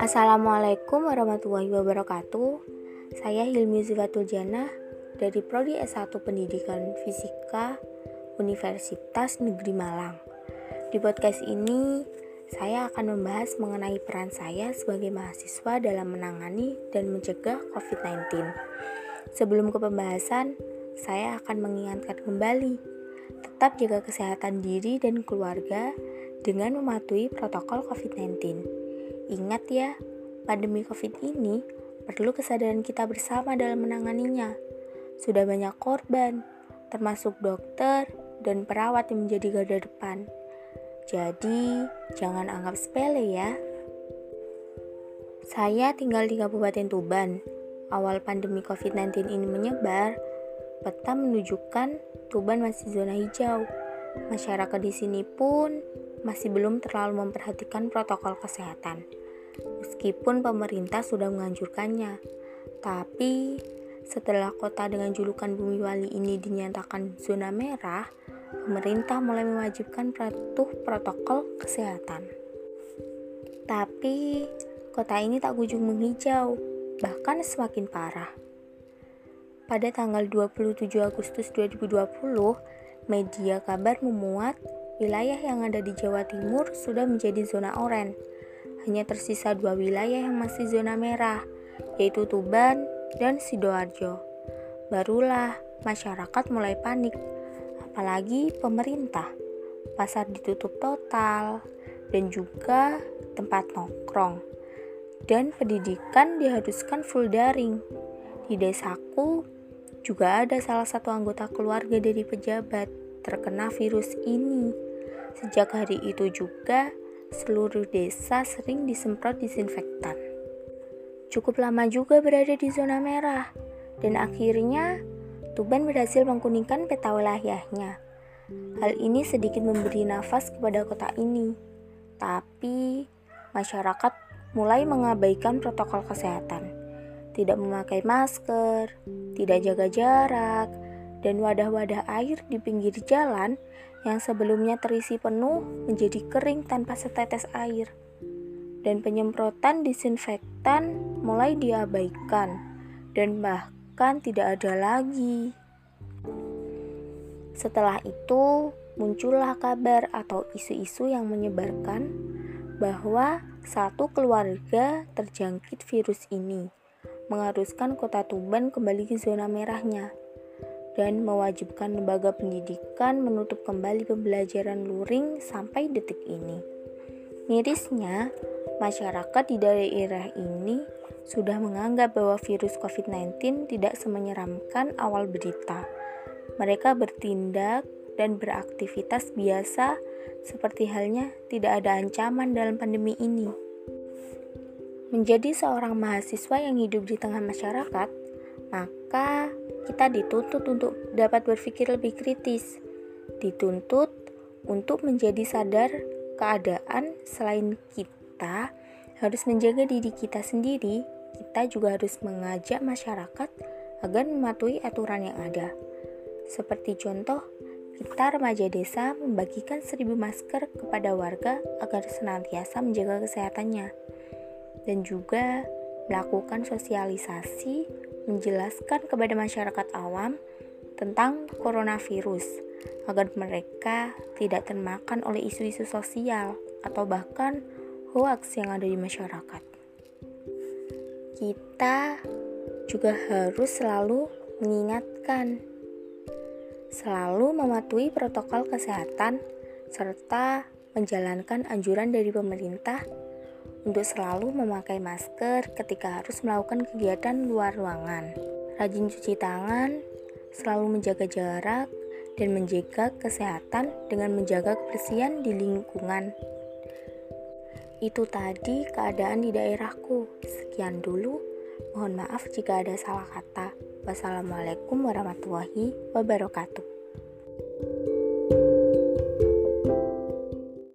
Assalamualaikum warahmatullahi wabarakatuh. Saya Hilmi Zivatul Jannah dari Prodi S1 Pendidikan Fisika Universitas Negeri Malang. Di podcast ini, saya akan membahas mengenai peran saya sebagai mahasiswa dalam menangani dan mencegah COVID-19. Sebelum ke pembahasan, saya akan mengingatkan kembali, tetap jaga kesehatan diri dan keluarga dengan mematuhi protokol COVID-19. Ingat ya, pandemi COVID ini perlu kesadaran kita bersama dalam menanganinya. Sudah banyak korban, termasuk dokter dan perawat yang menjadi garda depan. Jadi, jangan anggap sepele ya. Saya tinggal di Kabupaten Tuban. Awal pandemi COVID-19 ini menyebar, peta menunjukkan Tuban masih zona hijau. Masyarakat di sini pun masih belum terlalu memperhatikan protokol kesehatan. Meskipun pemerintah sudah menganjurkannya, tapi setelah kota dengan julukan Bumi Wali ini dinyatakan zona merah, pemerintah mulai mewajibkan patuh protokol kesehatan. Tapi kota ini tak kunjung menghijau, bahkan semakin parah. Pada tanggal 27 Agustus 2020, media kabar memuat wilayah yang ada di Jawa Timur sudah menjadi zona oranye. Hanya tersisa dua wilayah yang masih zona merah, yaitu Tuban dan Sidoarjo. Barulah masyarakat mulai panik, apalagi pemerintah. Pasar ditutup total dan juga tempat nongkrong. Dan pendidikan diharuskan full daring. Di desaku juga ada salah satu anggota keluarga dari pejabat terkena virus ini. Sejak hari itu juga seluruh desa sering disemprot disinfektan cukup lama juga berada di zona merah, dan akhirnya Tuban berhasil mengkuningkan peta wilayahnya. Hal ini sedikit memberi nafas kepada kota ini, tapi masyarakat mulai mengabaikan protokol kesehatan, tidak memakai masker, tidak jaga jarak, dan wadah-wadah air di pinggir jalan yang sebelumnya terisi penuh menjadi kering tanpa setetes air dan penyemprotan disinfektan mulai diabaikan dan bahkan tidak ada lagi. Setelah itu, muncullah kabar atau isu-isu yang menyebarkan bahwa satu keluarga terjangkit virus ini, mengharuskan kota Tuban kembali ke zona merahnya, dan mewajibkan lembaga pendidikan menutup kembali pembelajaran luring sampai detik ini. Mirisnya, masyarakat di daerah ini sudah menganggap bahwa virus COVID-19 tidak semenyeramkan awal berita. Mereka bertindak dan beraktivitas biasa seperti halnya tidak ada ancaman dalam pandemi ini. Menjadi seorang mahasiswa yang hidup di tengah masyarakat, maka kita dituntut untuk dapat berpikir lebih kritis, dituntut untuk menjadi sadar keadaan selain kita harus menjaga diri kita sendiri, kita juga harus mengajak masyarakat agar mematuhi aturan yang ada. Seperti contoh, kita remaja desa membagikan seribu masker kepada warga agar senantiasa menjaga kesehatannya. Dan juga melakukan sosialisasi, menjelaskan kepada masyarakat awam tentang coronavirus agar mereka tidak termakan oleh isu-isu sosial atau bahkan hoax yang ada di masyarakat. Kita juga harus selalu mengingatkan, selalu mematuhi protokol kesehatan, serta menjalankan anjuran dari pemerintah untuk selalu memakai masker ketika harus melakukan kegiatan luar ruangan. Rajin cuci tangan, selalu menjaga jarak, dan menjaga kesehatan dengan menjaga kebersihan di lingkungan itu tadi keadaan di daerahku. Sekian dulu. Mohon maaf jika ada salah kata. Wassalamualaikum warahmatullahi wabarakatuh.